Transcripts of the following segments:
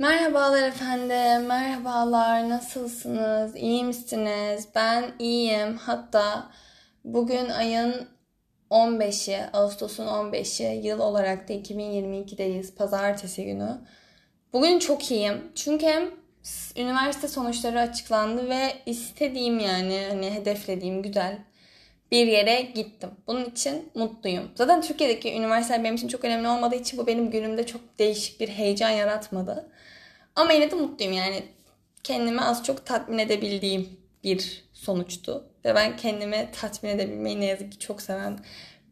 Merhabalar efendim, merhabalar, nasılsınız, iyi misiniz? Ben iyiyim, hatta bugün ayın 15'i, Ağustos'un 15'i, yıl olarak da 2022'deyiz, pazartesi günü. Bugün çok iyiyim, çünkü üniversite sonuçları açıklandı ve istediğim yani hani hedeflediğim güzel bir yere gittim. Bunun için mutluyum. Zaten Türkiye'deki üniversiteler benim için çok önemli olmadığı için bu benim günümde çok değişik bir heyecan yaratmadı. Ama yine de mutluyum yani. Kendimi az çok tatmin edebildiğim bir sonuçtu. Ve ben kendimi tatmin edebilmeyi ne yazık ki çok seven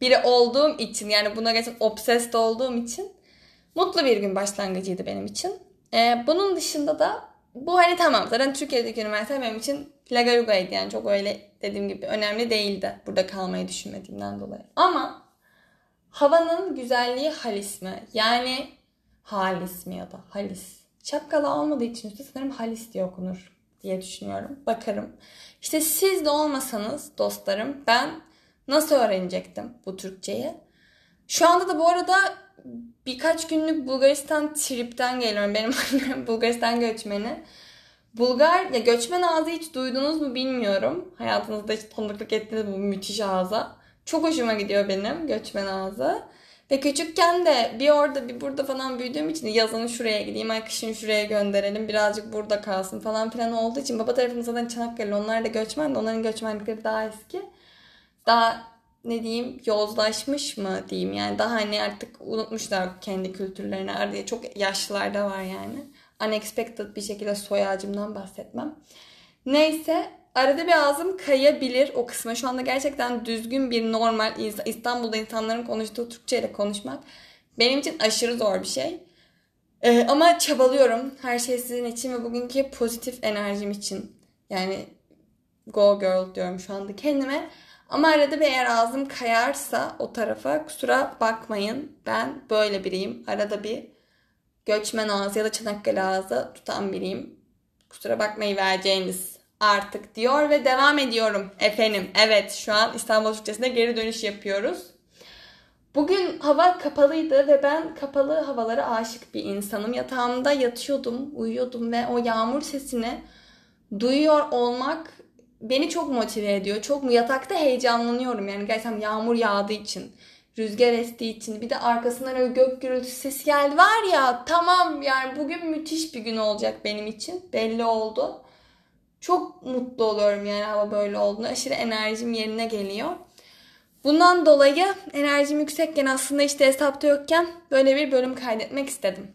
biri olduğum için yani buna gerçekten obsessed olduğum için mutlu bir gün başlangıcıydı benim için. Ee, bunun dışında da bu hani tamam zaten Türkiye'deki üniversite benim için Lagaruga'ydı yani çok öyle dediğim gibi önemli değildi burada kalmayı düşünmediğimden dolayı. Ama havanın güzelliği halis mi? Yani halis mi ya da halis? Şapkalı olmadığı için üstte sanırım halis diye okunur diye düşünüyorum. Bakarım. İşte siz de olmasanız dostlarım ben nasıl öğrenecektim bu Türkçeyi? Şu anda da bu arada birkaç günlük Bulgaristan tripten geliyorum. Benim Bulgaristan göçmeni. Bulgar ya göçmen ağzı hiç duydunuz mu bilmiyorum. Hayatınızda hiç tanıklık ettiniz bu müthiş ağza. Çok hoşuma gidiyor benim göçmen ağzı. Ve küçükken de bir orada bir burada falan büyüdüğüm için yazın şuraya gideyim, ay kışın şuraya gönderelim, birazcık burada kalsın falan filan olduğu için baba tarafım zaten Çanakkale, onlar da göçmen de onların göçmenlikleri daha eski. Daha ne diyeyim yozlaşmış mı diyeyim yani daha hani artık unutmuşlar kendi kültürlerini diye çok yaşlılar da var yani. Unexpected bir şekilde soy ağacımdan bahsetmem. Neyse arada bir ağzım kayabilir o kısma. Şu anda gerçekten düzgün bir normal İstanbul'da insanların konuştuğu Türkçe ile konuşmak benim için aşırı zor bir şey. Ee, ama çabalıyorum. Her şey sizin için ve bugünkü pozitif enerjim için. Yani go girl diyorum şu anda kendime. Ama arada bir eğer ağzım kayarsa o tarafa kusura bakmayın. Ben böyle biriyim. Arada bir göçmen ağzı ya da Çanakkale ağzı tutan biriyim. Kusura bakmayı vereceğiniz artık diyor ve devam ediyorum efendim. Evet şu an İstanbul Türkçesi'ne geri dönüş yapıyoruz. Bugün hava kapalıydı ve ben kapalı havalara aşık bir insanım. Yatağımda yatıyordum, uyuyordum ve o yağmur sesini duyuyor olmak beni çok motive ediyor. Çok yatakta heyecanlanıyorum yani gerçekten yağmur yağdığı için. Rüzgar estiği için bir de arkasından öyle gök gürültüsü sesi geldi. Var ya tamam yani bugün müthiş bir gün olacak benim için. Belli oldu. Çok mutlu oluyorum yani hava böyle olduğunda. Aşırı enerjim yerine geliyor. Bundan dolayı enerjim yüksekken aslında işte hesapta yokken böyle bir bölüm kaydetmek istedim.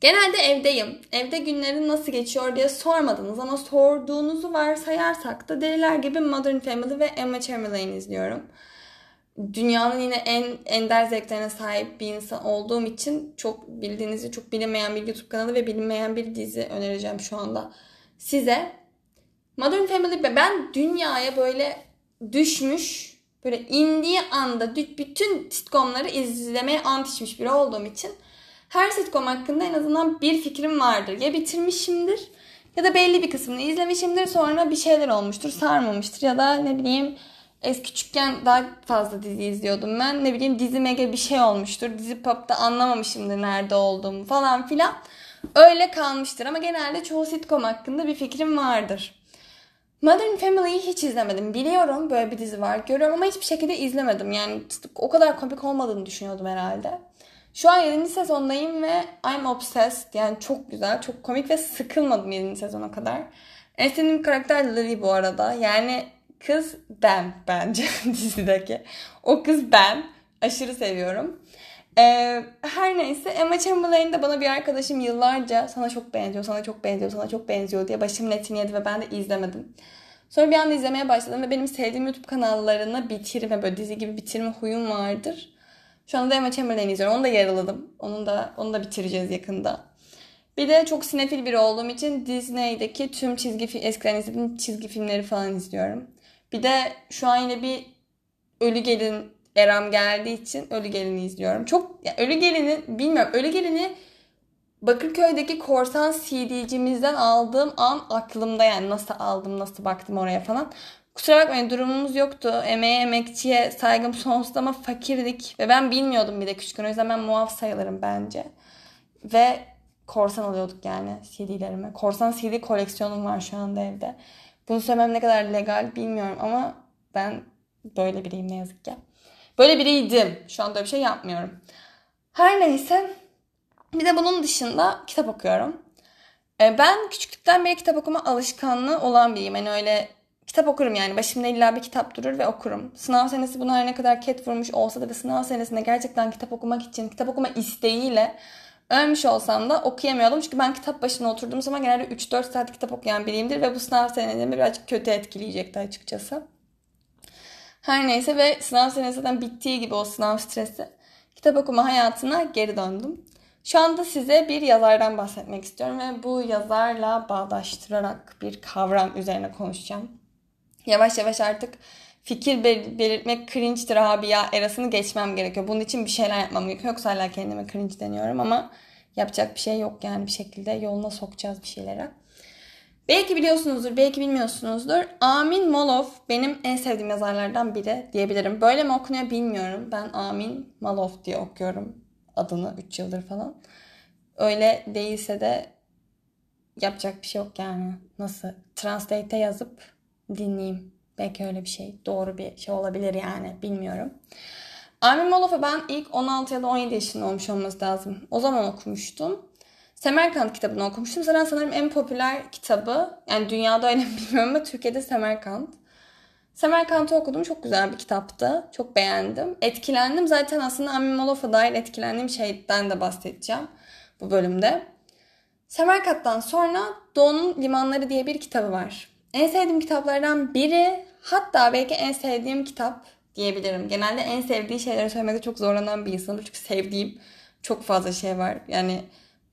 Genelde evdeyim. Evde günlerin nasıl geçiyor diye sormadınız ama sorduğunuzu varsayarsak da deliler gibi Modern Family ve Emma Chamberlain izliyorum. Dünyanın yine en ender zevklerine sahip bir insan olduğum için çok bildiğinizi çok bilinmeyen bir YouTube kanalı ve bilinmeyen bir dizi önereceğim şu anda size. Modern Family ben dünyaya böyle düşmüş böyle indiği anda bütün sitcomları izlemeye ant biri olduğum için her sitcom hakkında en azından bir fikrim vardır. Ya bitirmişimdir ya da belli bir kısmını izlemişimdir sonra bir şeyler olmuştur sarmamıştır ya da ne bileyim eski küçükken daha fazla dizi izliyordum ben. Ne bileyim dizi mega bir şey olmuştur. Dizi pop'ta anlamamışımdır nerede olduğumu falan filan. Öyle kalmıştır ama genelde çoğu sitcom hakkında bir fikrim vardır. Modern Family'yi hiç izlemedim. Biliyorum böyle bir dizi var. Görüyorum ama hiçbir şekilde izlemedim. Yani o kadar komik olmadığını düşünüyordum herhalde. Şu an 7. sezondayım ve I'm obsessed. Yani çok güzel, çok komik ve sıkılmadım 7. sezona kadar. En sevdiğim karakter Lily bu arada. Yani kız ben bence dizideki. O kız ben. Aşırı seviyorum. Ee, her neyse Emma Chamberlain de bana bir arkadaşım yıllarca sana çok benziyor, sana çok benziyor, sana çok benziyor diye başımın etini yedi ve ben de izlemedim. Sonra bir anda izlemeye başladım ve benim sevdiğim YouTube kanallarını bitirme, böyle dizi gibi bitirme huyum vardır. Şu anda Emma Chamberlain izliyorum. Onu da yaraladım. Onu da, onu da bitireceğiz yakında. Bir de çok sinefil biri olduğum için Disney'deki tüm çizgi eskiden izlediğim çizgi filmleri falan izliyorum. Bir de şu an yine bir Ölü Gelin eram geldiği için Ölü Gelin'i izliyorum. Çok ya Ölü Gelin'i bilmiyorum. Ölü Gelin'i Bakırköy'deki korsan CD'cimizden aldığım an aklımda yani nasıl aldım, nasıl baktım oraya falan. Kusura bakmayın durumumuz yoktu. Emeğe, emekçiye saygım sonsuz ama fakirdik. Ve ben bilmiyordum bir de küçükken. O yüzden ben muaf sayılırım bence. Ve korsan alıyorduk yani CD'lerimi. Korsan CD koleksiyonum var şu anda evde. Bunu söylemem ne kadar legal bilmiyorum ama ben böyle biriyim ne yazık ki. Böyle biriydim. Şu anda bir şey yapmıyorum. Her neyse. Bir de bunun dışında kitap okuyorum. E, ben küçüklükten beri kitap okuma alışkanlığı olan biriyim. Yani öyle kitap okurum yani. Başımda illa bir kitap durur ve okurum. Sınav senesi buna her ne kadar ket vurmuş olsa da ve sınav senesinde gerçekten kitap okumak için, kitap okuma isteğiyle ölmüş olsam da okuyamıyordum. Çünkü ben kitap başına oturduğum zaman genelde 3-4 saat kitap okuyan biriyimdir ve bu sınav senelerimi birazcık kötü etkileyecekti açıkçası. Her neyse ve sınav senesinden bittiği gibi o sınav stresi kitap okuma hayatına geri döndüm. Şu anda size bir yazardan bahsetmek istiyorum ve bu yazarla bağdaştırarak bir kavram üzerine konuşacağım. Yavaş yavaş artık fikir belirtmek cringe'tir Rabia erasını geçmem gerekiyor. Bunun için bir şeyler yapmam gerekiyor. Yoksa hala kendime cringe deniyorum ama yapacak bir şey yok yani bir şekilde yoluna sokacağız bir şeylere. Belki biliyorsunuzdur, belki bilmiyorsunuzdur. Amin Malov benim en sevdiğim yazarlardan biri diyebilirim. Böyle mi okunuyor bilmiyorum. Ben Amin Malov diye okuyorum adını 3 yıldır falan. Öyle değilse de yapacak bir şey yok yani. Nasıl? Translate'e yazıp dinleyeyim. Belki öyle bir şey. Doğru bir şey olabilir yani. Bilmiyorum. Amin Malov'u ben ilk 16 ya da 17 yaşında olmuş olması lazım. O zaman okumuştum. Semerkant kitabını okumuştum. Zaten sanırım en popüler kitabı. Yani dünyada öyle bilmiyorum ama Türkiye'de Semerkant. Semerkant'ı okudum. Çok güzel bir kitaptı. Çok beğendim. Etkilendim. Zaten aslında Amin Malof'a dair etkilendiğim şeyden de bahsedeceğim bu bölümde. Semerkant'tan sonra Doğu'nun Limanları diye bir kitabı var. En sevdiğim kitaplardan biri hatta belki en sevdiğim kitap diyebilirim. Genelde en sevdiği şeyleri söylemekte çok zorlanan bir insanım. Çünkü sevdiğim çok fazla şey var. Yani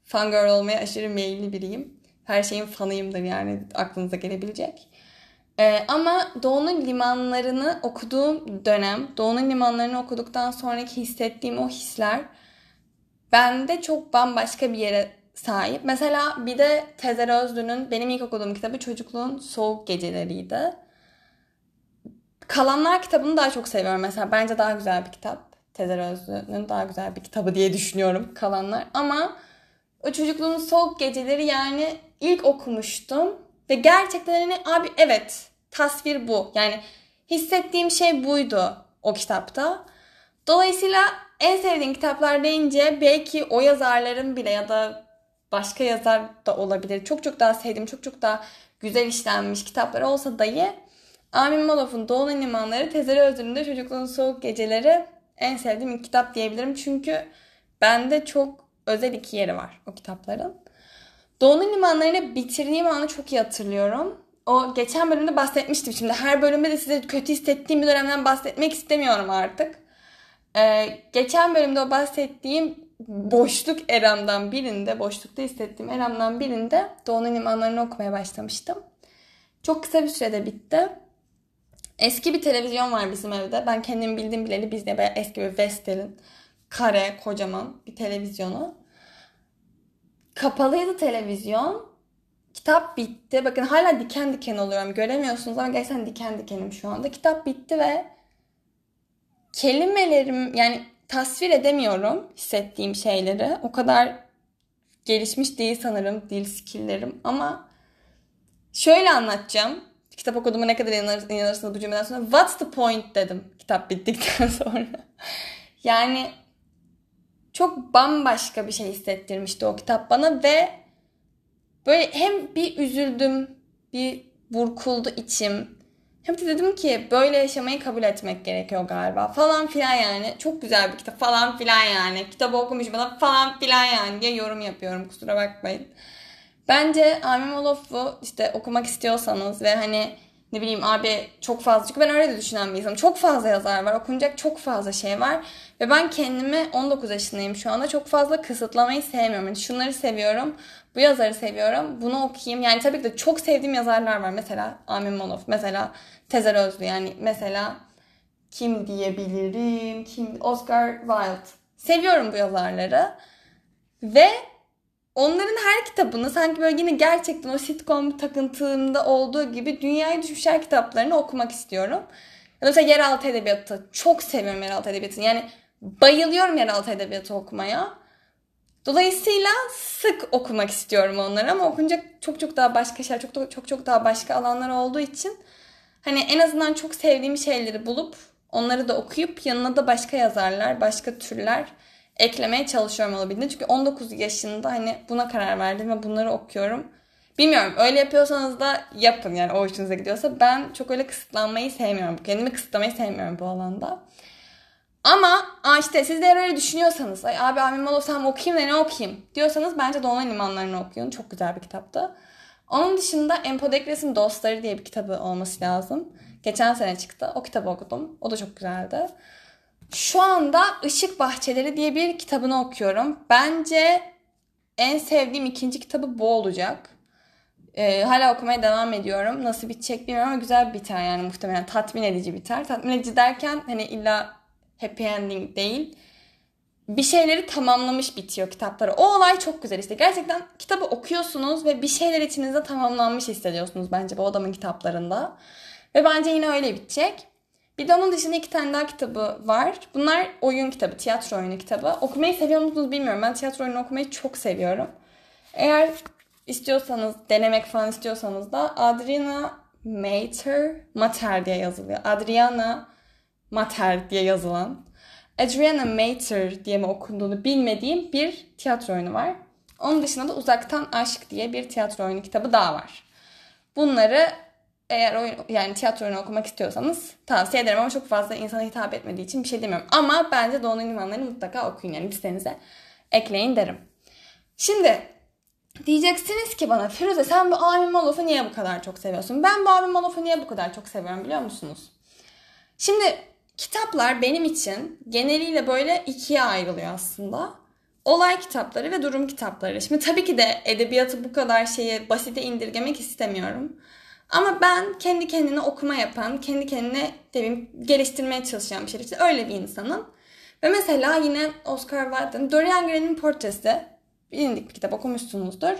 fangirl olmaya aşırı meyilli biriyim. Her şeyin fanıyımdır yani aklınıza gelebilecek. Ee, ama Doğu'nun limanlarını okuduğum dönem, Doğu'nun limanlarını okuduktan sonraki hissettiğim o hisler bende çok bambaşka bir yere sahip. Mesela bir de Tezer Özlü'nün benim ilk okuduğum kitabı Çocukluğun Soğuk Geceleriydi. Kalanlar kitabını daha çok seviyorum mesela. Bence daha güzel bir kitap. Tezer Özlü'nün daha güzel bir kitabı diye düşünüyorum Kalanlar. Ama o Çocukluğun Soğuk Geceleri yani ilk okumuştum. Ve gerçekten hani abi evet tasvir bu. Yani hissettiğim şey buydu o kitapta. Dolayısıyla en sevdiğim kitaplar deyince belki o yazarların bile ya da başka yazar da olabilir. Çok çok daha sevdiğim, çok çok daha güzel işlenmiş kitaplar olsa dahi Amin Malov'un Doğu'nun Limanları, Tezer Özür'ün Çocukluğun Soğuk Geceleri en sevdiğim kitap diyebilirim. Çünkü bende çok özel iki yeri var o kitapların. Doğu'nun Limanları'nı bitirdiğim anı çok iyi hatırlıyorum. O geçen bölümde bahsetmiştim. Şimdi her bölümde de size kötü hissettiğim bir dönemden bahsetmek istemiyorum artık. Ee, geçen bölümde o bahsettiğim boşluk eramdan birinde, boşlukta hissettiğim eramdan birinde Doğu'nun limanlarını okumaya başlamıştım. Çok kısa bir sürede bitti. Eski bir televizyon var bizim evde. Ben kendim bildiğim bileli bizde böyle eski bir Vestel'in kare, kocaman bir televizyonu. Kapalıydı televizyon. Kitap bitti. Bakın hala diken diken oluyorum. Göremiyorsunuz ama gerçekten diken dikenim şu anda. Kitap bitti ve kelimelerim yani tasvir edemiyorum hissettiğim şeyleri. O kadar gelişmiş değil sanırım dil skilllerim ama şöyle anlatacağım. Kitap okuduğuma ne kadar inanır, inanırsınız bu cümleden sonra. What's the point dedim kitap bittikten sonra. yani çok bambaşka bir şey hissettirmişti o kitap bana ve böyle hem bir üzüldüm, bir burkuldu içim. Hem de dedim ki böyle yaşamayı kabul etmek gerekiyor galiba falan filan yani. Çok güzel bir kitap falan filan yani. Kitabı okumuş bana falan filan yani diye yorum yapıyorum kusura bakmayın. Bence Amin Malof'u işte okumak istiyorsanız ve hani ne bileyim abi çok fazla çünkü ben öyle de düşünen bir insanım. Çok fazla yazar var. Okunacak çok fazla şey var. Ve ben kendimi 19 yaşındayım şu anda. Çok fazla kısıtlamayı sevmiyorum. Yani şunları seviyorum. Bu yazarı seviyorum. Bunu okuyayım. Yani tabii ki de çok sevdiğim yazarlar var. Mesela Amin Monov. Mesela Tezer Özlü. Yani mesela kim diyebilirim? Kim? Oscar Wilde. Seviyorum bu yazarları. Ve onların her kitabını sanki böyle yine gerçekten o sitcom takıntımda olduğu gibi dünyaya düşmüşler kitaplarını okumak istiyorum. Ya mesela yeraltı edebiyatı. Çok seviyorum yeraltı edebiyatını. Yani bayılıyorum yeraltı edebiyatı okumaya. Dolayısıyla sık okumak istiyorum onları ama okunacak çok çok daha başka şeyler, çok çok çok daha başka alanlar olduğu için hani en azından çok sevdiğim şeyleri bulup onları da okuyup yanına da başka yazarlar, başka türler eklemeye çalışıyorum olabildiğince. Çünkü 19 yaşında hani buna karar verdim ve bunları okuyorum. Bilmiyorum öyle yapıyorsanız da yapın yani o hoşunuza gidiyorsa. Ben çok öyle kısıtlanmayı sevmiyorum. Kendimi kısıtlamayı sevmiyorum bu alanda. Ama işte siz de öyle düşünüyorsanız ay abi abim olsam okuyayım da ne okuyayım diyorsanız bence Dolunay Limanlarını okuyun. Çok güzel bir kitaptı. Onun dışında Empodekres'in Dostları diye bir kitabı olması lazım. Geçen sene çıktı. O kitabı okudum. O da çok güzeldi. Şu anda Işık Bahçeleri diye bir kitabını okuyorum. Bence en sevdiğim ikinci kitabı bu olacak. Ee, hala okumaya devam ediyorum. Nasıl bitecek bilmiyorum ama güzel biter yani muhtemelen. Tatmin edici biter. Tatmin edici derken hani illa happy ending değil. Bir şeyleri tamamlamış bitiyor kitapları. O olay çok güzel işte. Gerçekten kitabı okuyorsunuz ve bir şeyler içinizde tamamlanmış hissediyorsunuz bence bu adamın kitaplarında. Ve bence yine öyle bitecek. Bir de onun dışında iki tane daha kitabı var. Bunlar oyun kitabı, tiyatro oyunu kitabı. Okumayı seviyor musunuz bilmiyorum. Ben tiyatro oyunu okumayı çok seviyorum. Eğer istiyorsanız, denemek falan istiyorsanız da Adriana Mater, Mater diye yazılıyor. Adriana Mater diye yazılan. Adriana Mater diye mi okunduğunu bilmediğim bir tiyatro oyunu var. Onun dışında da Uzaktan Aşk diye bir tiyatro oyunu kitabı daha var. Bunları eğer oyun, yani tiyatro oyunu okumak istiyorsanız tavsiye ederim ama çok fazla insana hitap etmediği için bir şey demiyorum. Ama bence Doğu Limanları'nı mutlaka okuyun yani listenize ekleyin derim. Şimdi diyeceksiniz ki bana Firuze sen bu Amin Malof'u niye bu kadar çok seviyorsun? Ben bu Amin Malof'u niye bu kadar çok seviyorum biliyor musunuz? Şimdi kitaplar benim için geneliyle böyle ikiye ayrılıyor aslında. Olay kitapları ve durum kitapları. Şimdi tabii ki de edebiyatı bu kadar şeye basite indirgemek istemiyorum. Ama ben kendi kendine okuma yapan, kendi kendine tabii geliştirmeye çalışan bir şey. İşte öyle bir insanım. Ve mesela yine Oscar Wilde'ın Dorian Gray'nin portresi bilindik bir kitap okumuşsunuzdur.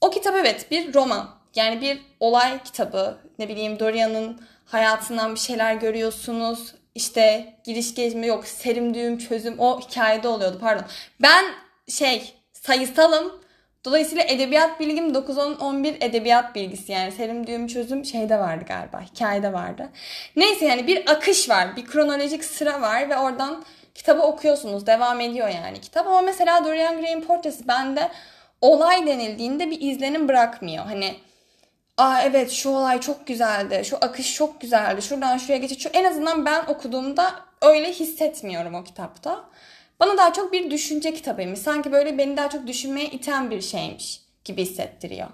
O kitap evet bir roman. Yani bir olay kitabı. Ne bileyim Dorian'ın hayatından bir şeyler görüyorsunuz. İşte giriş gezme yok serim düğüm çözüm o hikayede oluyordu pardon. Ben şey sayısalım Dolayısıyla edebiyat bilgim 9-10-11 edebiyat bilgisi yani serim düğüm çözüm şeyde vardı galiba hikayede vardı. Neyse yani bir akış var bir kronolojik sıra var ve oradan kitabı okuyorsunuz devam ediyor yani kitap ama mesela Dorian Gray'in portresi bende olay denildiğinde bir izlenim bırakmıyor. Hani aa evet şu olay çok güzeldi şu akış çok güzeldi şuradan şuraya geçiş en azından ben okuduğumda öyle hissetmiyorum o kitapta. Bana daha çok bir düşünce kitabıymış. Sanki böyle beni daha çok düşünmeye iten bir şeymiş gibi hissettiriyor.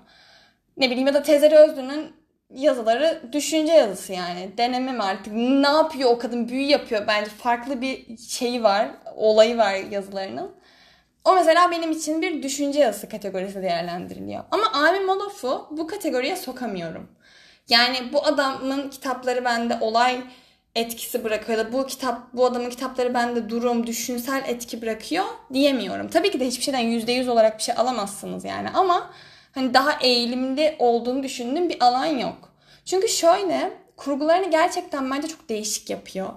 Ne bileyim ya da Tezer Özlü'nün yazıları düşünce yazısı yani. Deneme mi artık? Ne yapıyor o kadın? Büyü yapıyor. Bence farklı bir şeyi var. Olayı var yazılarının. O mesela benim için bir düşünce yazısı kategorisi değerlendiriliyor. Ama Amin Malof'u bu kategoriye sokamıyorum. Yani bu adamın kitapları bende olay etkisi bırakıyor ya da bu kitap bu adamın kitapları bende durum, düşünsel etki bırakıyor diyemiyorum. Tabii ki de hiçbir şeyden %100 olarak bir şey alamazsınız yani ama hani daha eğilimli olduğunu düşündüğüm bir alan yok. Çünkü şöyle kurgularını gerçekten bence çok değişik yapıyor.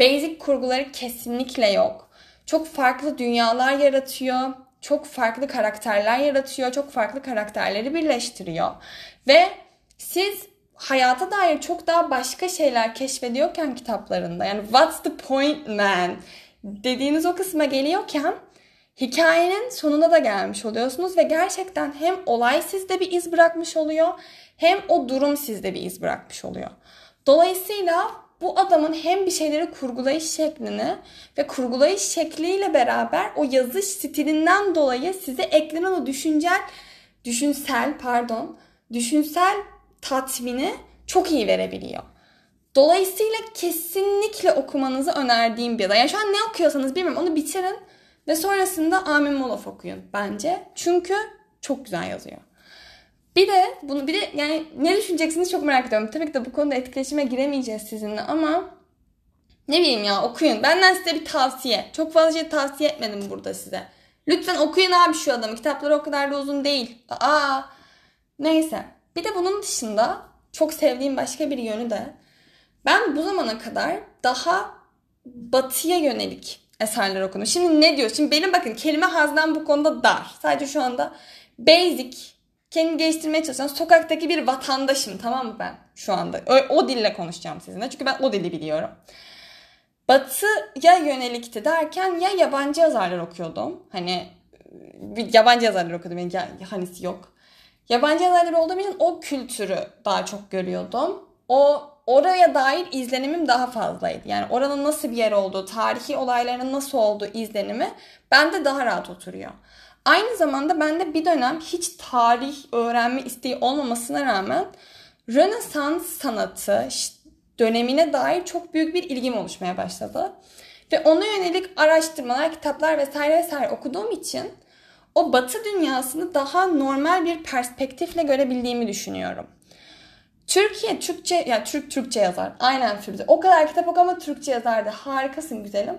Basic kurguları kesinlikle yok. Çok farklı dünyalar yaratıyor. Çok farklı karakterler yaratıyor. Çok farklı karakterleri birleştiriyor. Ve siz hayata dair çok daha başka şeyler keşfediyorken kitaplarında yani what's the point man dediğiniz o kısma geliyorken hikayenin sonuna da gelmiş oluyorsunuz ve gerçekten hem olay sizde bir iz bırakmış oluyor hem o durum sizde bir iz bırakmış oluyor. Dolayısıyla bu adamın hem bir şeyleri kurgulayış şeklini ve kurgulayış şekliyle beraber o yazış stilinden dolayı size eklenen o düşüncel, düşünsel pardon, düşünsel tatmini çok iyi verebiliyor. Dolayısıyla kesinlikle okumanızı önerdiğim bir alan. Yani şu an ne okuyorsanız bilmiyorum onu bitirin ve sonrasında Amin Molof okuyun bence. Çünkü çok güzel yazıyor. Bir de bunu bir de yani ne düşüneceksiniz çok merak ediyorum. Tabii ki de bu konuda etkileşime giremeyeceğiz sizinle ama ne bileyim ya okuyun. Benden size bir tavsiye. Çok fazla şey tavsiye etmedim burada size. Lütfen okuyun abi şu adamı. Kitapları o kadar da uzun değil. Aa, neyse. Bir de bunun dışında çok sevdiğim başka bir yönü de ben bu zamana kadar daha batıya yönelik eserler okudum. Şimdi ne diyor? Şimdi benim bakın kelime haznem bu konuda dar. Sadece şu anda basic kendini geliştirmeye çalışan sokaktaki bir vatandaşım tamam mı ben şu anda? O, o dille konuşacağım sizinle çünkü ben o dili biliyorum. Batı'ya yönelikti derken ya yabancı yazarlar okuyordum. Hani yabancı yazarlar okudum. Yani hanisi yok. Yabancı yazarlar olduğum için o kültürü daha çok görüyordum. O oraya dair izlenimim daha fazlaydı. Yani oranın nasıl bir yer olduğu, tarihi olayların nasıl olduğu izlenimi bende daha rahat oturuyor. Aynı zamanda bende bir dönem hiç tarih öğrenme isteği olmamasına rağmen Rönesans sanatı dönemine dair çok büyük bir ilgim oluşmaya başladı. Ve ona yönelik araştırmalar, kitaplar vesaire vesaire okuduğum için o batı dünyasını daha normal bir perspektifle görebildiğimi düşünüyorum. Türkiye Türkçe, ya yani Türk Türkçe yazar. Aynen Firuze. O kadar kitap oku ama Türkçe yazardı. Harikasın güzelim.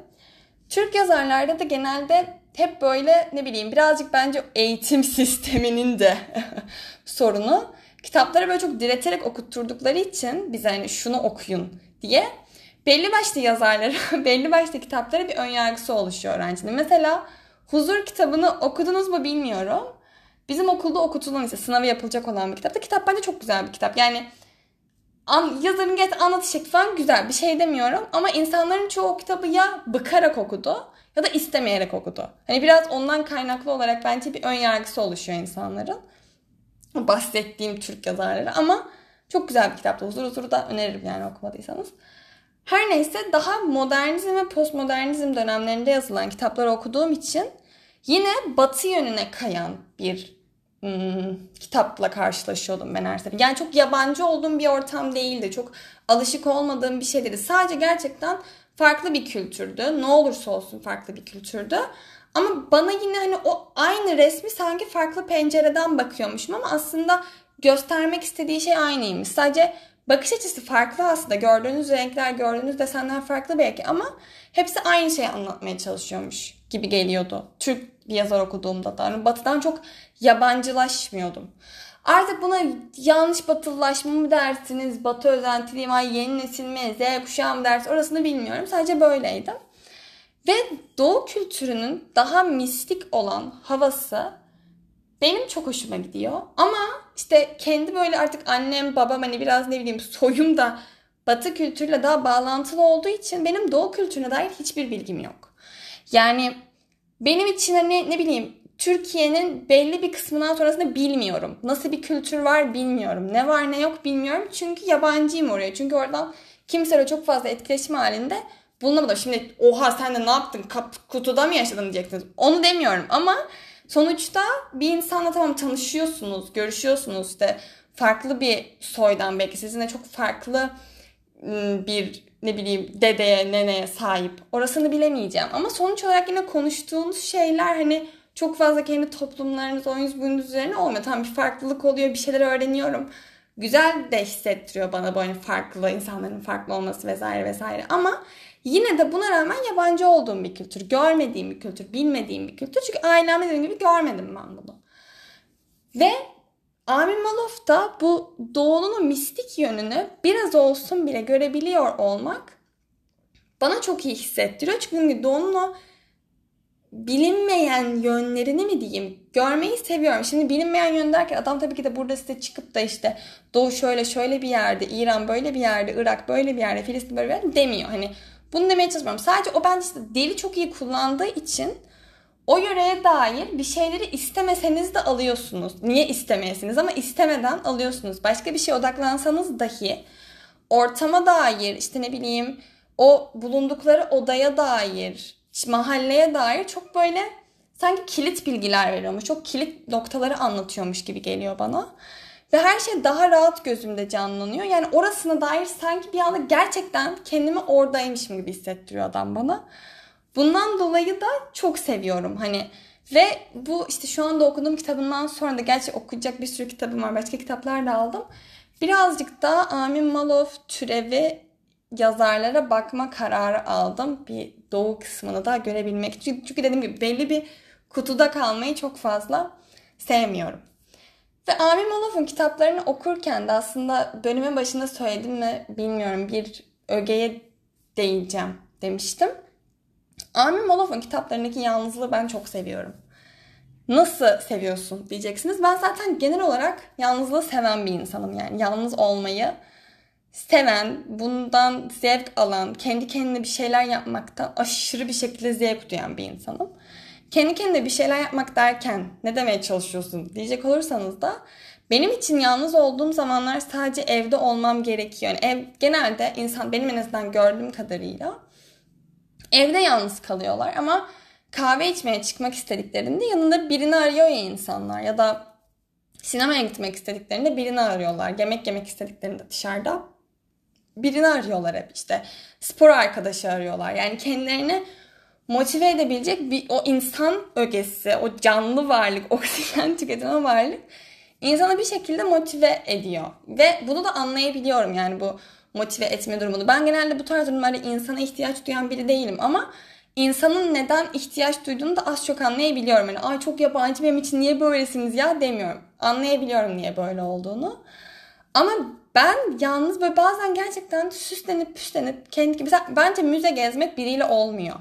Türk yazarlarda da genelde hep böyle ne bileyim birazcık bence eğitim sisteminin de sorunu. Kitapları böyle çok direterek okutturdukları için bize hani şunu okuyun diye belli başlı yazarlara, belli başlı kitaplara bir önyargısı oluşuyor öğrencinin. Mesela Huzur kitabını okudunuz mu bilmiyorum. Bizim okulda okutulan ise sınavı yapılacak olan bir kitapta. Kitap bence çok güzel bir kitap. Yani an, yazarın gerçekten anlatış şekli falan güzel bir şey demiyorum. Ama insanların çoğu kitabı ya bıkarak okudu ya da istemeyerek okudu. Hani biraz ondan kaynaklı olarak bence bir ön yargısı oluşuyor insanların. Bahsettiğim Türk yazarları ama çok güzel bir kitaptı. Huzur huzuru da öneririm yani okumadıysanız. Her neyse daha modernizm ve postmodernizm dönemlerinde yazılan kitapları okuduğum için yine batı yönüne kayan bir hmm, kitapla karşılaşıyordum ben her sefer. Yani çok yabancı olduğum bir ortam değildi. Çok alışık olmadığım bir şey değildi. Sadece gerçekten farklı bir kültürdü. Ne olursa olsun farklı bir kültürdü. Ama bana yine hani o aynı resmi sanki farklı pencereden bakıyormuşum ama aslında göstermek istediği şey aynıymış. Sadece bakış açısı farklı aslında. Gördüğünüz renkler, gördüğünüz desenler farklı belki ama hepsi aynı şeyi anlatmaya çalışıyormuş gibi geliyordu. Türk bir yazar okuduğumda da. Yani batıdan çok yabancılaşmıyordum. Artık buna yanlış batılılaşma mı dersiniz, batı özentiliyim, ay yeni nesil mi, Z kuşağı mı ders orasını bilmiyorum. Sadece böyleydim. Ve doğu kültürünün daha mistik olan havası benim çok hoşuma gidiyor. Ama işte kendi böyle artık annem, babam hani biraz ne bileyim soyum da batı kültürüyle daha bağlantılı olduğu için benim doğu kültürüne dair hiçbir bilgim yok. Yani benim için hani ne bileyim Türkiye'nin belli bir kısmından sonrasında bilmiyorum. Nasıl bir kültür var bilmiyorum. Ne var ne yok bilmiyorum. Çünkü yabancıyım oraya. Çünkü oradan kimseyle çok fazla etkileşim halinde bulunamadım. Şimdi oha sen de ne yaptın? Kap, kutuda mı yaşadın diyeceksiniz. Onu demiyorum ama sonuçta bir insanla tamam tanışıyorsunuz, görüşüyorsunuz işte farklı bir soydan belki sizinle çok farklı ıı, bir ne bileyim dedeye, neneye sahip. Orasını bilemeyeceğim. Ama sonuç olarak yine konuştuğunuz şeyler hani çok fazla kendi toplumlarınız, oyunuz bunun üzerine olmuyor. Tam bir farklılık oluyor, bir şeyler öğreniyorum. Güzel de hissettiriyor bana böyle farklı insanların farklı olması vesaire vesaire. Ama yine de buna rağmen yabancı olduğum bir kültür, görmediğim bir kültür, bilmediğim bir kültür. Çünkü ailemde dediğim gibi görmedim ben bunu. Ve Amin Maluf da bu doğunun mistik yönünü biraz olsun bile görebiliyor olmak bana çok iyi hissettiriyor. Çünkü doğunun o bilinmeyen yönlerini mi diyeyim görmeyi seviyorum. Şimdi bilinmeyen yön derken adam tabii ki de burada size çıkıp da işte Doğu şöyle şöyle bir yerde, İran böyle bir yerde, Irak böyle bir yerde, Filistin böyle bir yerde demiyor. Hani bunu demeye çalışmıyorum. Sadece o bence işte dili çok iyi kullandığı için o yöreye dair bir şeyleri istemeseniz de alıyorsunuz. Niye istemeyesiniz ama istemeden alıyorsunuz. Başka bir şeye odaklansanız dahi ortama dair işte ne bileyim o bulundukları odaya dair mahalleye dair çok böyle sanki kilit bilgiler veriyormuş. Çok kilit noktaları anlatıyormuş gibi geliyor bana. Ve her şey daha rahat gözümde canlanıyor. Yani orasına dair sanki bir anda gerçekten kendimi oradaymışım gibi hissettiriyor adam bana. Bundan dolayı da çok seviyorum. Hani ve bu işte şu anda okuduğum kitabından sonra da gerçi okuyacak bir sürü kitabım var. Başka kitaplar da aldım. Birazcık da Amin Malov türevi yazarlara bakma kararı aldım. Bir doğu kısmını da görebilmek için. Çünkü dediğim gibi belli bir kutuda kalmayı çok fazla sevmiyorum. Ve Amin Malov'un kitaplarını okurken de aslında bölümün başında söyledim mi bilmiyorum bir ögeye değineceğim demiştim. Armin Moloff'un kitaplarındaki yalnızlığı ben çok seviyorum. Nasıl seviyorsun diyeceksiniz. Ben zaten genel olarak yalnızlığı seven bir insanım yani. Yalnız olmayı seven, bundan zevk alan, kendi kendine bir şeyler yapmaktan aşırı bir şekilde zevk duyan bir insanım. Kendi kendine bir şeyler yapmak derken ne demeye çalışıyorsun diyecek olursanız da benim için yalnız olduğum zamanlar sadece evde olmam gerekiyor. Yani ev genelde insan benim en azından gördüğüm kadarıyla evde yalnız kalıyorlar ama kahve içmeye çıkmak istediklerinde yanında birini arıyor ya insanlar ya da sinemaya gitmek istediklerinde birini arıyorlar. Yemek yemek istediklerinde dışarıda birini arıyorlar hep işte. Spor arkadaşı arıyorlar. Yani kendilerini motive edebilecek bir o insan ögesi, o canlı varlık, oksijen tüketen varlık insanı bir şekilde motive ediyor. Ve bunu da anlayabiliyorum yani bu motive etme durumunu. Ben genelde bu tarz durumlarda insana ihtiyaç duyan biri değilim ama insanın neden ihtiyaç duyduğunu da az çok anlayabiliyorum. Yani ay çok yabancı benim için niye böylesiniz ya demiyorum. Anlayabiliyorum niye böyle olduğunu. Ama ben yalnız böyle bazen gerçekten süslenip püslenip kendi gibi bence müze gezmek biriyle olmuyor.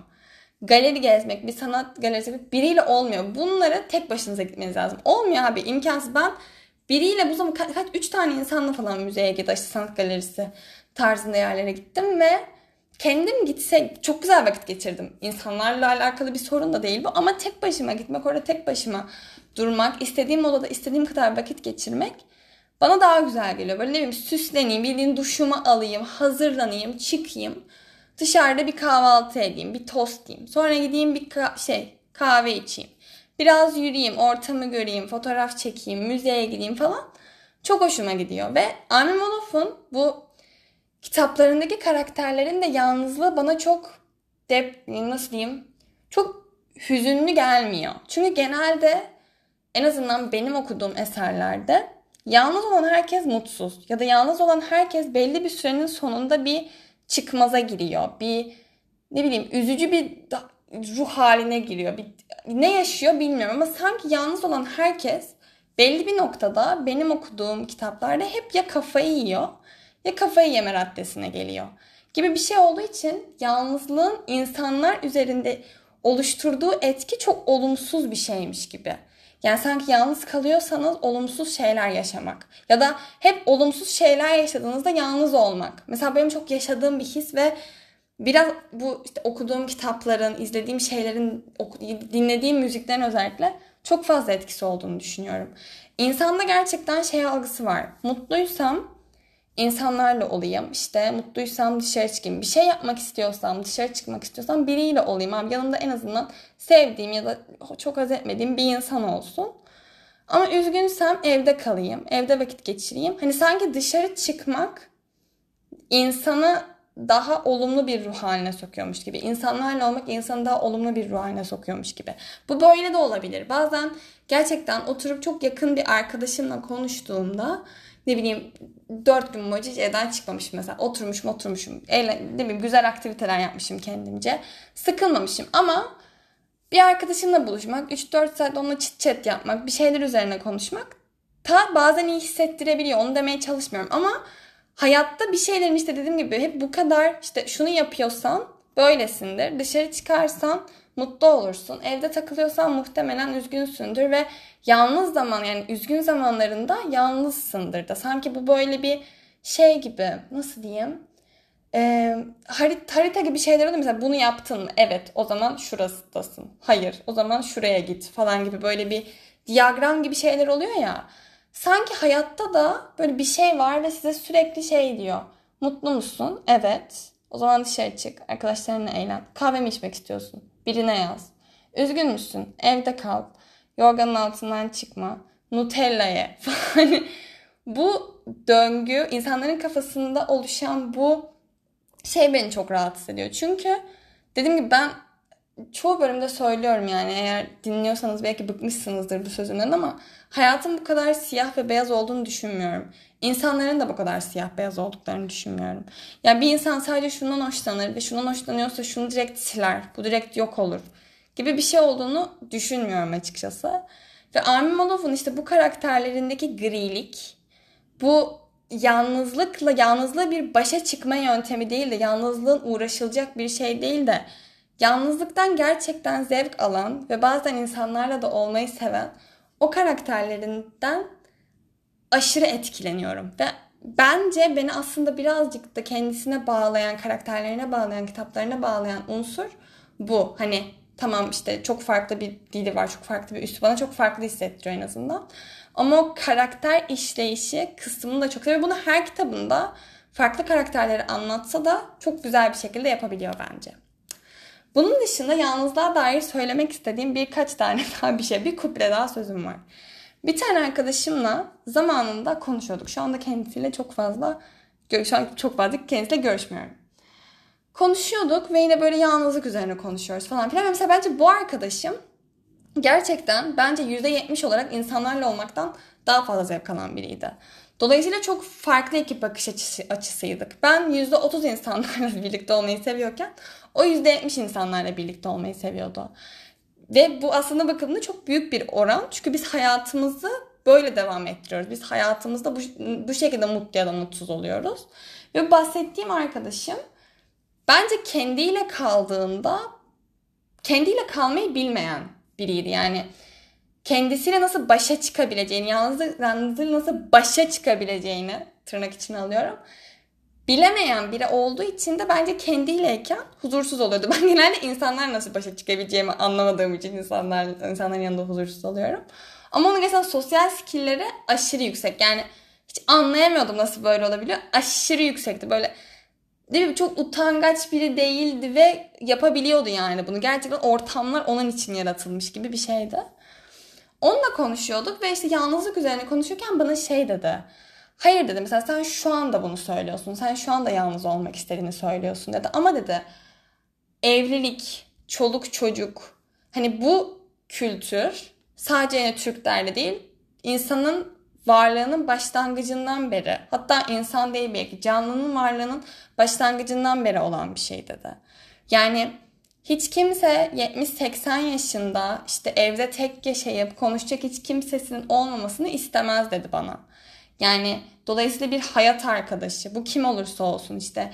Galeri gezmek, bir sanat galerisi biriyle olmuyor. Bunlara tek başınıza gitmeniz lazım. Olmuyor abi imkansız. Ben biriyle bu zaman kaç, kaç üç tane insanla falan müzeye gittim. İşte sanat galerisi tarzında yerlere gittim ve kendim gitse çok güzel vakit geçirdim. İnsanlarla alakalı bir sorun da değil bu ama tek başıma gitmek, orada tek başıma durmak, istediğim odada istediğim kadar vakit geçirmek bana daha güzel geliyor. Böyle ne bileyim süsleneyim, bildiğin duşumu alayım, hazırlanayım, çıkayım. Dışarıda bir kahvaltı edeyim, bir tost yiyeyim. Sonra gideyim bir ka- şey kahve içeyim. Biraz yürüyeyim, ortamı göreyim, fotoğraf çekeyim, müzeye gideyim falan. Çok hoşuma gidiyor. Ve Armin Moloff'un bu kitaplarındaki karakterlerin de yalnızlığı bana çok dep nasıl diyeyim çok hüzünlü gelmiyor. Çünkü genelde en azından benim okuduğum eserlerde yalnız olan herkes mutsuz ya da yalnız olan herkes belli bir sürenin sonunda bir çıkmaza giriyor. Bir ne bileyim üzücü bir ruh haline giriyor. Bir, ne yaşıyor bilmiyorum ama sanki yalnız olan herkes belli bir noktada benim okuduğum kitaplarda hep ya kafayı yiyor ya kafayı yeme raddesine geliyor gibi bir şey olduğu için yalnızlığın insanlar üzerinde oluşturduğu etki çok olumsuz bir şeymiş gibi. Yani sanki yalnız kalıyorsanız olumsuz şeyler yaşamak ya da hep olumsuz şeyler yaşadığınızda yalnız olmak. Mesela benim çok yaşadığım bir his ve biraz bu işte okuduğum kitapların, izlediğim şeylerin, dinlediğim müziklerin özellikle çok fazla etkisi olduğunu düşünüyorum. İnsanda gerçekten şey algısı var. Mutluysam insanlarla olayım. İşte mutluysam dışarı çıkayım. Bir şey yapmak istiyorsam, dışarı çıkmak istiyorsam biriyle olayım. Abi yanımda en azından sevdiğim ya da çok haz etmediğim bir insan olsun. Ama üzgünsem evde kalayım. Evde vakit geçireyim. Hani sanki dışarı çıkmak insanı daha olumlu bir ruh haline sokuyormuş gibi. İnsanlarla olmak insanı daha olumlu bir ruh haline sokuyormuş gibi. Bu böyle de olabilir. Bazen gerçekten oturup çok yakın bir arkadaşımla konuştuğumda ne bileyim dört gün boyunca hiç evden çıkmamışım mesela. Oturmuşum oturmuşum. Eğlen, ne bileyim güzel aktiviteler yapmışım kendimce. Sıkılmamışım ama bir arkadaşımla buluşmak, 3-4 saat onunla chit chat yapmak, bir şeyler üzerine konuşmak ta bazen iyi hissettirebiliyor. Onu demeye çalışmıyorum ama hayatta bir şeylerin işte dediğim gibi hep bu kadar işte şunu yapıyorsan böylesindir. Dışarı çıkarsan mutlu olursun. Evde takılıyorsan muhtemelen üzgünsündür ve yalnız zaman yani üzgün zamanlarında yalnızsındır da. Sanki bu böyle bir şey gibi nasıl diyeyim? Ee, harit, harita gibi şeyler oluyor. Mesela bunu yaptın mı? Evet o zaman şurasıdasın. Hayır o zaman şuraya git falan gibi böyle bir diyagram gibi şeyler oluyor ya. Sanki hayatta da böyle bir şey var ve size sürekli şey diyor. Mutlu musun? Evet. O zaman dışarı çık. Arkadaşlarınla eğlen. Kahve mi içmek istiyorsun? Birine yaz. Üzgün müsün? Evde kal. Yorganın altından çıkma. Nutella ye. Bu döngü insanların kafasında oluşan bu şey beni çok rahatsız ediyor. Çünkü dediğim gibi ben çoğu bölümde söylüyorum yani eğer dinliyorsanız belki bıkmışsınızdır bu sözümden ama hayatın bu kadar siyah ve beyaz olduğunu düşünmüyorum. İnsanların da bu kadar siyah beyaz olduklarını düşünmüyorum. Yani bir insan sadece şundan hoşlanır ve şundan hoşlanıyorsa şunu direkt siler. Bu direkt yok olur. Gibi bir şey olduğunu düşünmüyorum açıkçası. Ve Armin Moloff'un işte bu karakterlerindeki grilik, bu yalnızlıkla, yalnızlığı bir başa çıkma yöntemi değil de yalnızlığın uğraşılacak bir şey değil de yalnızlıktan gerçekten zevk alan ve bazen insanlarla da olmayı seven o karakterlerinden aşırı etkileniyorum. Ve bence beni aslında birazcık da kendisine bağlayan, karakterlerine bağlayan, kitaplarına bağlayan unsur bu. Hani tamam işte çok farklı bir dili var, çok farklı bir üstü bana çok farklı hissettiriyor en azından. Ama o karakter işleyişi kısmını da çok seviyorum. Bunu her kitabında farklı karakterleri anlatsa da çok güzel bir şekilde yapabiliyor bence. Bunun dışında yalnızlığa dair söylemek istediğim birkaç tane daha bir şey, bir kuple daha sözüm var. Bir tane arkadaşımla zamanında konuşuyorduk. Şu anda kendisiyle çok fazla, şu an çok fazla kendisiyle görüşmüyorum. Konuşuyorduk ve yine böyle yalnızlık üzerine konuşuyoruz falan filan. Mesela bence bu arkadaşım gerçekten bence %70 olarak insanlarla olmaktan daha fazla zevk alan biriydi. Dolayısıyla çok farklı iki bakış açısı, açısıydık. Ben %30 insanlarla birlikte olmayı seviyorken o %70 insanlarla birlikte olmayı seviyordu. Ve bu aslında bakımda çok büyük bir oran. Çünkü biz hayatımızı böyle devam ettiriyoruz. Biz hayatımızda bu, bu şekilde mutlu ya da mutsuz oluyoruz. Ve bahsettiğim arkadaşım bence kendiyle kaldığında kendiyle kalmayı bilmeyen biriydi. Yani kendisiyle nasıl başa çıkabileceğini, yalnızlık, yalnızlıkla nasıl başa çıkabileceğini tırnak içine alıyorum. Bilemeyen biri olduğu için de bence kendiyleyken huzursuz oluyordu. Ben genelde insanlar nasıl başa çıkabileceğimi anlamadığım için insanlar, insanların yanında huzursuz oluyorum. Ama onun gerçekten sosyal skillleri aşırı yüksek. Yani hiç anlayamıyordum nasıl böyle olabiliyor. Aşırı yüksekti. Böyle değil mi? Çok utangaç biri değildi ve yapabiliyordu yani bunu. Gerçekten ortamlar onun için yaratılmış gibi bir şeydi. Onunla konuşuyorduk ve işte yalnızlık üzerine konuşurken bana şey dedi. Hayır dedi mesela sen şu anda bunu söylüyorsun. Sen şu anda yalnız olmak istediğini söylüyorsun dedi. Ama dedi evlilik, çoluk çocuk hani bu kültür sadece yine Türklerle değil insanın varlığının başlangıcından beri hatta insan değil belki canlının varlığının başlangıcından beri olan bir şey dedi. Yani hiç kimse 70-80 yaşında işte evde tek yaşayıp konuşacak hiç kimsesinin olmamasını istemez dedi bana. Yani dolayısıyla bir hayat arkadaşı bu kim olursa olsun işte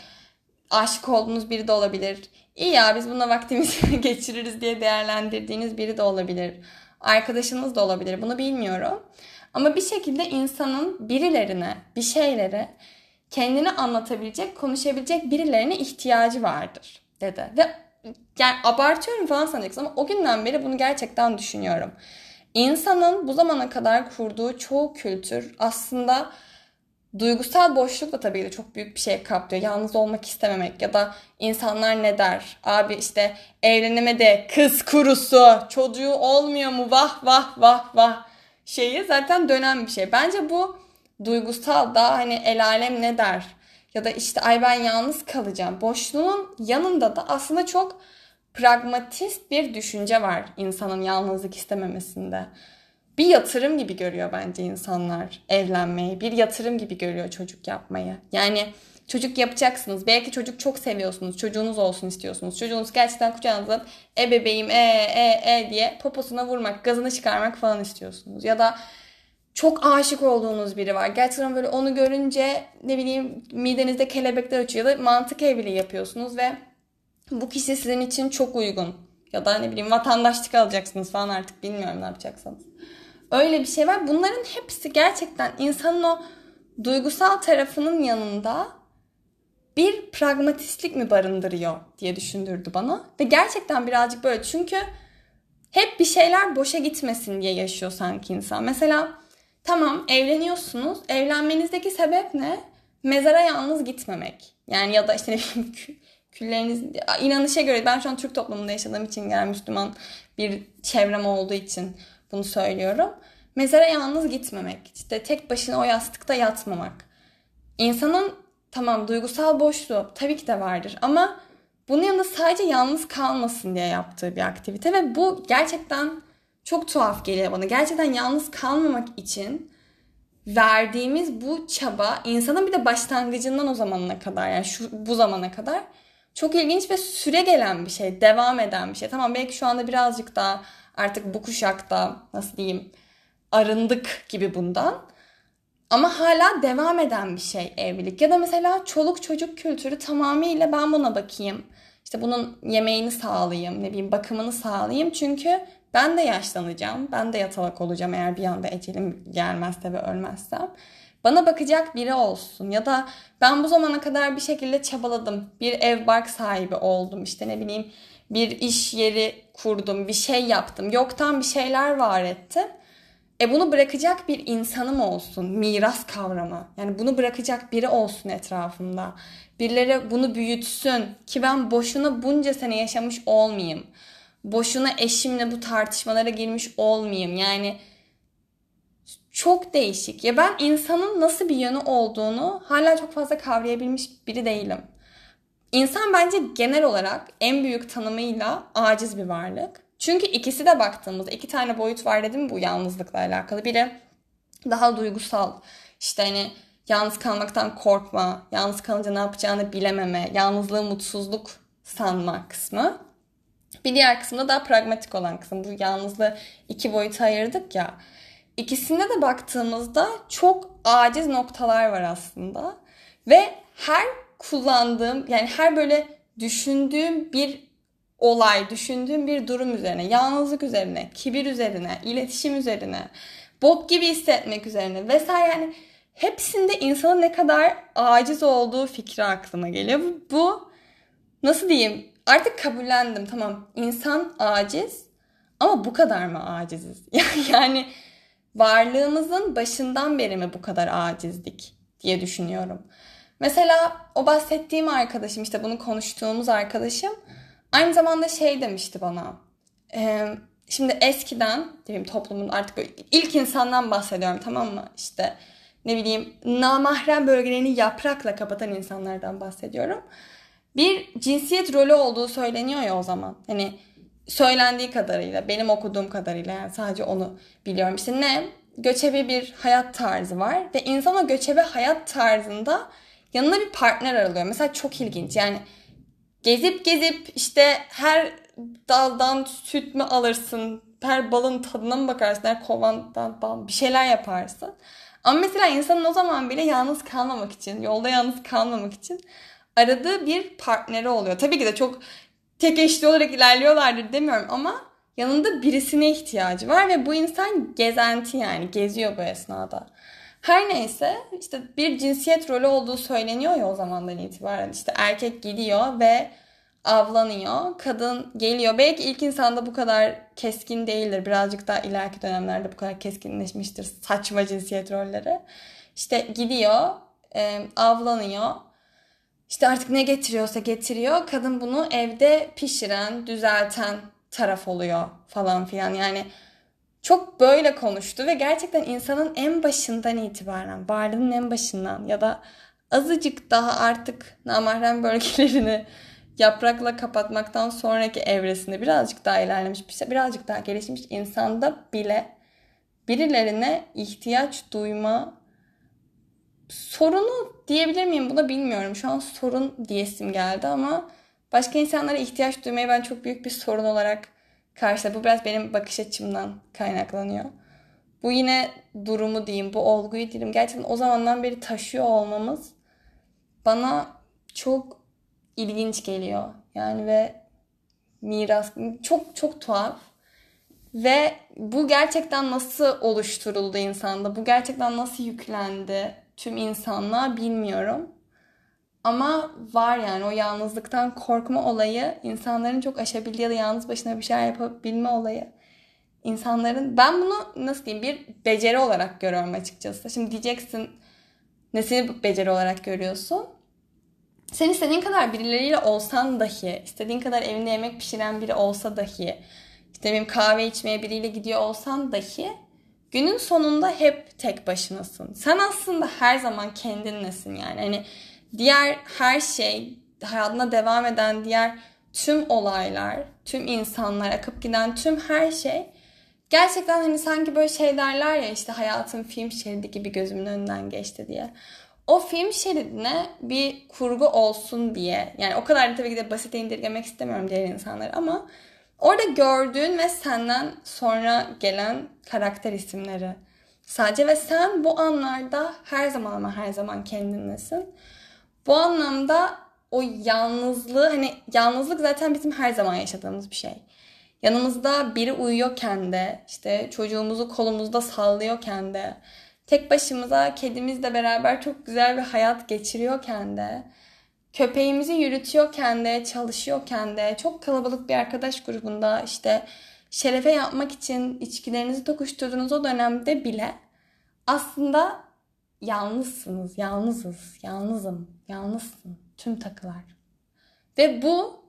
aşık olduğunuz biri de olabilir. İyi ya biz bununla vaktimizi geçiririz diye değerlendirdiğiniz biri de olabilir. Arkadaşınız da olabilir bunu bilmiyorum. Ama bir şekilde insanın birilerine, bir şeylere kendini anlatabilecek, konuşabilecek birilerine ihtiyacı vardır dedi. Ve yani abartıyorum falan sanacaksın ama o günden beri bunu gerçekten düşünüyorum. İnsanın bu zamana kadar kurduğu çoğu kültür aslında duygusal boşluk da tabii ki çok büyük bir şey kaplıyor. Yalnız olmak istememek ya da insanlar ne der? Abi işte evleneme de kız kurusu, çocuğu olmuyor mu? Vah vah vah vah şeyi zaten dönen bir şey. Bence bu duygusal da hani el alem ne der? Ya da işte ay ben yalnız kalacağım. Boşluğun yanında da aslında çok pragmatist bir düşünce var insanın yalnızlık istememesinde. Bir yatırım gibi görüyor bence insanlar evlenmeyi. Bir yatırım gibi görüyor çocuk yapmayı. Yani çocuk yapacaksınız. Belki çocuk çok seviyorsunuz. Çocuğunuz olsun istiyorsunuz. Çocuğunuz gerçekten kucağınıza alıp e bebeğim e e e diye poposuna vurmak, gazını çıkarmak falan istiyorsunuz. Ya da çok aşık olduğunuz biri var. Gerçekten böyle onu görünce ne bileyim midenizde kelebekler uçuyor ya da mantık evliliği yapıyorsunuz ve bu kişi sizin için çok uygun. Ya da ne bileyim vatandaşlık alacaksınız falan artık bilmiyorum ne yapacaksınız. Öyle bir şey var. Bunların hepsi gerçekten insanın o duygusal tarafının yanında bir pragmatistlik mi barındırıyor diye düşündürdü bana. Ve gerçekten birazcık böyle çünkü hep bir şeyler boşa gitmesin diye yaşıyor sanki insan. Mesela tamam evleniyorsunuz. Evlenmenizdeki sebep ne? Mezara yalnız gitmemek. Yani ya da işte külleriniz inanışa göre ben şu an Türk toplumunda yaşadığım için yani Müslüman bir çevrem olduğu için bunu söylüyorum. Mezara yalnız gitmemek, işte tek başına o yastıkta yatmamak. İnsanın tamam duygusal boşluğu tabii ki de vardır ama bunun yanında sadece yalnız kalmasın diye yaptığı bir aktivite ve bu gerçekten çok tuhaf geliyor bana. Gerçekten yalnız kalmamak için verdiğimiz bu çaba insanın bir de başlangıcından o zamana kadar yani şu bu zamana kadar çok ilginç ve süre gelen bir şey, devam eden bir şey. Tamam belki şu anda birazcık daha artık bu kuşakta nasıl diyeyim arındık gibi bundan. Ama hala devam eden bir şey evlilik. Ya da mesela çoluk çocuk kültürü tamamıyla ben buna bakayım. işte bunun yemeğini sağlayayım, ne bileyim bakımını sağlayayım. Çünkü ben de yaşlanacağım. Ben de yatalak olacağım eğer bir anda ecelim gelmezse ve ölmezsem. Bana bakacak biri olsun ya da ben bu zamana kadar bir şekilde çabaladım. Bir ev bark sahibi oldum. işte ne bileyim bir iş yeri kurdum, bir şey yaptım. Yoktan bir şeyler var ettim. E bunu bırakacak bir insanım olsun. Miras kavramı. Yani bunu bırakacak biri olsun etrafımda. Birileri bunu büyütsün ki ben boşuna bunca sene yaşamış olmayayım. Boşuna eşimle bu tartışmalara girmiş olmayayım. Yani çok değişik. Ya ben insanın nasıl bir yönü olduğunu hala çok fazla kavrayabilmiş biri değilim. İnsan bence genel olarak en büyük tanımıyla aciz bir varlık. Çünkü ikisi de baktığımızda iki tane boyut var dedim bu yalnızlıkla alakalı. Biri daha duygusal işte hani yalnız kalmaktan korkma, yalnız kalınca ne yapacağını bilememe, yalnızlığı mutsuzluk sanma kısmı. Bir diğer kısımda daha pragmatik olan kısım. Bu yalnızlığı iki boyuta ayırdık ya. İkisinde de baktığımızda çok aciz noktalar var aslında. Ve her kullandığım yani her böyle düşündüğüm bir olay, düşündüğüm bir durum üzerine, yalnızlık üzerine, kibir üzerine, iletişim üzerine, bok gibi hissetmek üzerine vesaire yani hepsinde insanın ne kadar aciz olduğu fikri aklıma geliyor. Bu, bu nasıl diyeyim artık kabullendim tamam insan aciz ama bu kadar mı aciziz? yani varlığımızın başından beri mi bu kadar acizdik diye düşünüyorum. Mesela o bahsettiğim arkadaşım işte bunu konuştuğumuz arkadaşım aynı zamanda şey demişti bana. E, şimdi eskiden diyeyim toplumun artık ilk insandan bahsediyorum tamam mı? İşte ne bileyim namahrem bölgelerini yaprakla kapatan insanlardan bahsediyorum. Bir cinsiyet rolü olduğu söyleniyor ya o zaman. Hani söylendiği kadarıyla, benim okuduğum kadarıyla yani sadece onu biliyorum. İşte ne? Göçebe bir hayat tarzı var ve insan o göçebe hayat tarzında yanına bir partner aralıyor. Mesela çok ilginç yani gezip gezip işte her daldan süt mü alırsın, her balın tadına mı bakarsın, her kovandan bal, bir şeyler yaparsın. Ama mesela insanın o zaman bile yalnız kalmamak için, yolda yalnız kalmamak için aradığı bir partneri oluyor. Tabii ki de çok tek eşli olarak ilerliyorlardır demiyorum ama yanında birisine ihtiyacı var ve bu insan gezenti yani geziyor bu esnada. Her neyse işte bir cinsiyet rolü olduğu söyleniyor ya o zamandan itibaren. İşte erkek gidiyor ve avlanıyor. Kadın geliyor. Belki ilk insanda bu kadar keskin değildir. Birazcık daha ileriki dönemlerde bu kadar keskinleşmiştir saçma cinsiyet rolleri. İşte gidiyor, avlanıyor. İşte artık ne getiriyorsa getiriyor. Kadın bunu evde pişiren, düzelten taraf oluyor falan filan. Yani çok böyle konuştu ve gerçekten insanın en başından itibaren, varlığının en başından ya da azıcık daha artık namahrem bölgelerini yaprakla kapatmaktan sonraki evresinde birazcık daha ilerlemiş, birazcık daha gelişmiş insanda bile birilerine ihtiyaç duyma sorunu diyebilir miyim buna bilmiyorum. Şu an sorun diyesim geldi ama başka insanlara ihtiyaç duymayı ben çok büyük bir sorun olarak karşıladım. Bu biraz benim bakış açımdan kaynaklanıyor. Bu yine durumu diyeyim, bu olguyu diyeyim. Gerçekten o zamandan beri taşıyor olmamız bana çok ilginç geliyor. Yani ve miras çok çok tuhaf. Ve bu gerçekten nasıl oluşturuldu insanda? Bu gerçekten nasıl yüklendi tüm insanlığa bilmiyorum. Ama var yani o yalnızlıktan korkma olayı, insanların çok aşabildiği ya da yalnız başına bir şeyler yapabilme olayı. İnsanların ben bunu nasıl diyeyim bir beceri olarak görüyorum açıkçası. Şimdi diyeceksin nesini beceri olarak görüyorsun? Sen istediğin kadar birileriyle olsan dahi, istediğin kadar evinde yemek pişiren biri olsa dahi, işte benim kahve içmeye biriyle gidiyor olsan dahi günün sonunda hep tek başınasın. Sen aslında her zaman kendinlesin yani. Hani diğer her şey, hayatına devam eden diğer tüm olaylar, tüm insanlar, akıp giden tüm her şey gerçekten hani sanki böyle şey derler ya işte hayatın film şeridi gibi gözümün önünden geçti diye o film şeridine bir kurgu olsun diye yani o kadar da tabii ki de basite indirgemek istemiyorum diğer insanları ama orada gördüğün ve senden sonra gelen karakter isimleri sadece ve sen bu anlarda her zaman ama her zaman kendinlesin. Bu anlamda o yalnızlığı hani yalnızlık zaten bizim her zaman yaşadığımız bir şey. Yanımızda biri uyuyorken de işte çocuğumuzu kolumuzda sallıyorken de tek başımıza kedimizle beraber çok güzel bir hayat geçiriyorken de köpeğimizi yürütüyorken de çalışıyorken de çok kalabalık bir arkadaş grubunda işte şerefe yapmak için içkilerinizi tokuşturduğunuz o dönemde bile aslında yalnızsınız, yalnızız, yalnızım, yalnızsın tüm takılar. Ve bu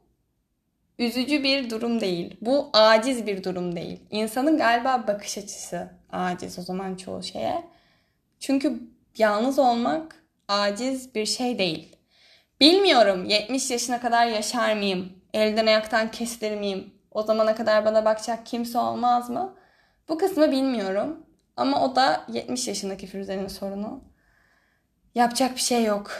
üzücü bir durum değil. Bu aciz bir durum değil. İnsanın galiba bakış açısı aciz o zaman çoğu şeye. Çünkü yalnız olmak aciz bir şey değil. Bilmiyorum 70 yaşına kadar yaşar mıyım? Elden ayaktan kesilir miyim? O zamana kadar bana bakacak kimse olmaz mı? Bu kısmı bilmiyorum. Ama o da 70 yaşındaki Firuze'nin sorunu. Yapacak bir şey yok.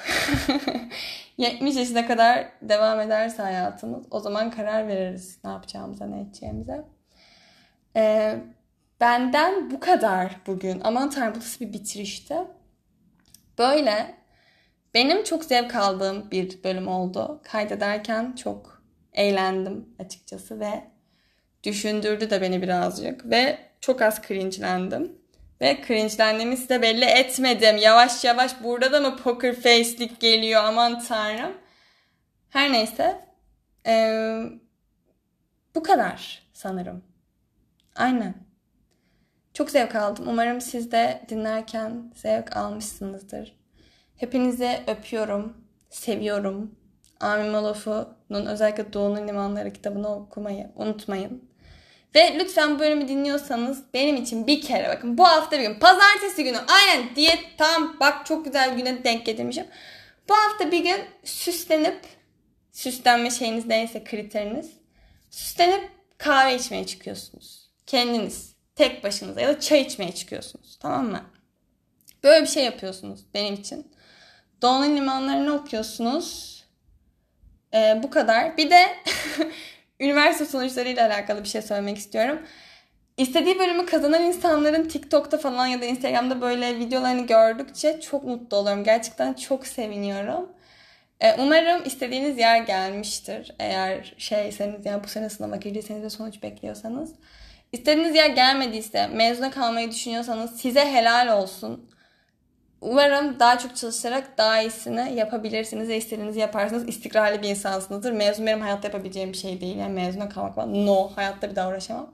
70 yaşına kadar devam ederse hayatımız o zaman karar veririz ne yapacağımıza ne edeceğimize. Ee, benden bu kadar bugün. Aman tanrım bu bir bitirişti. Böyle benim çok zevk aldığım bir bölüm oldu. Kaydederken çok eğlendim açıkçası ve düşündürdü de beni birazcık ve çok az cringe'lendim. Ve cringe'lendiğimi size belli etmedim. Yavaş yavaş burada da mı poker face'lik geliyor aman tanrım. Her neyse. Ee, bu kadar sanırım. Aynen. Çok zevk aldım. Umarım siz de dinlerken zevk almışsınızdır. Hepinizi öpüyorum, seviyorum. Amin Malof'un özellikle Doğu'nun Limanları kitabını okumayı unutmayın. Ve lütfen bu bölümü dinliyorsanız benim için bir kere bakın bu hafta bir gün pazartesi günü aynen diyet tam bak çok güzel güne denk getirmişim. Bu hafta bir gün süslenip süslenme şeyiniz neyse kriteriniz süslenip kahve içmeye çıkıyorsunuz. Kendiniz tek başınıza ya da çay içmeye çıkıyorsunuz tamam mı? Böyle bir şey yapıyorsunuz benim için. Doğu'nun limanlarını okuyorsunuz. Ee, bu kadar. Bir de üniversite sonuçlarıyla alakalı bir şey söylemek istiyorum. İstediği bölümü kazanan insanların TikTok'ta falan ya da Instagram'da böyle videolarını gördükçe çok mutlu oluyorum. Gerçekten çok seviniyorum. Ee, umarım istediğiniz yer gelmiştir. Eğer şeyseniz yani bu sene sınava girdiyseniz ve sonuç bekliyorsanız. İstediğiniz yer gelmediyse, mezuna kalmayı düşünüyorsanız size helal olsun. Umarım daha çok çalışarak daha iyisini yapabilirsiniz ve istediğinizi yaparsınız. İstikrarlı bir insansınızdır. Mezun benim hayatta yapabileceğim bir şey değil. Yani mezuna kalmak falan. No. Hayatta bir daha uğraşamam.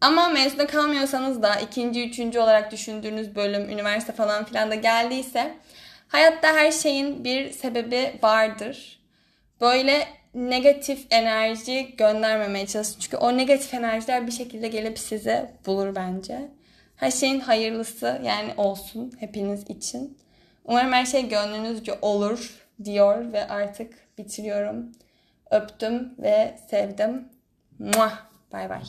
Ama mezuna kalmıyorsanız da ikinci, üçüncü olarak düşündüğünüz bölüm, üniversite falan filan da geldiyse hayatta her şeyin bir sebebi vardır. Böyle negatif enerji göndermemeye çalışın. Çünkü o negatif enerjiler bir şekilde gelip sizi bulur bence. Her şeyin hayırlısı yani olsun hepiniz için. Umarım her şey gönlünüzce olur diyor ve artık bitiriyorum. Öptüm ve sevdim. Muah. Bay bay.